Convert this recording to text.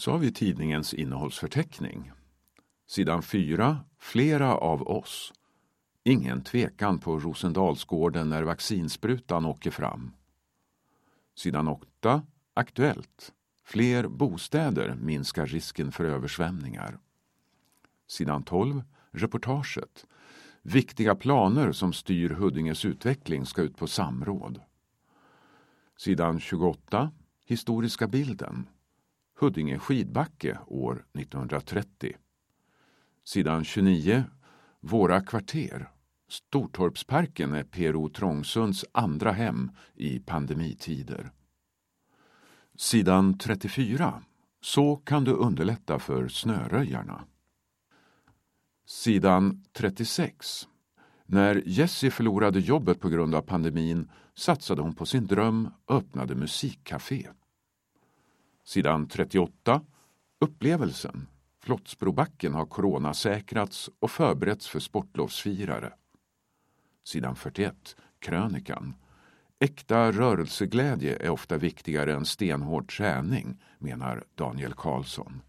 Så har vi tidningens innehållsförteckning. Sidan 4. Flera av oss. Ingen tvekan på Rosendalsgården när vaccinsprutan åker fram. Sidan 8. Aktuellt. Fler bostäder minskar risken för översvämningar. Sidan 12. Reportaget. Viktiga planer som styr Huddinges utveckling ska ut på samråd. Sidan 28. Historiska bilden. Huddinge skidbacke år 1930. Sidan 29. Våra kvarter. Stortorpsparken är PRO Trångsunds andra hem i pandemitider. Sidan 34. Så kan du underlätta för snöröjarna. Sidan 36. När Jessie förlorade jobbet på grund av pandemin satsade hon på sin dröm och öppnade musikcaféet. Sidan 38. Upplevelsen. Flottsbrobacken har coronasäkrats och förberetts för sportlovsfirare. Sidan 41. Krönikan. Äkta rörelseglädje är ofta viktigare än stenhård träning, menar Daniel Karlsson.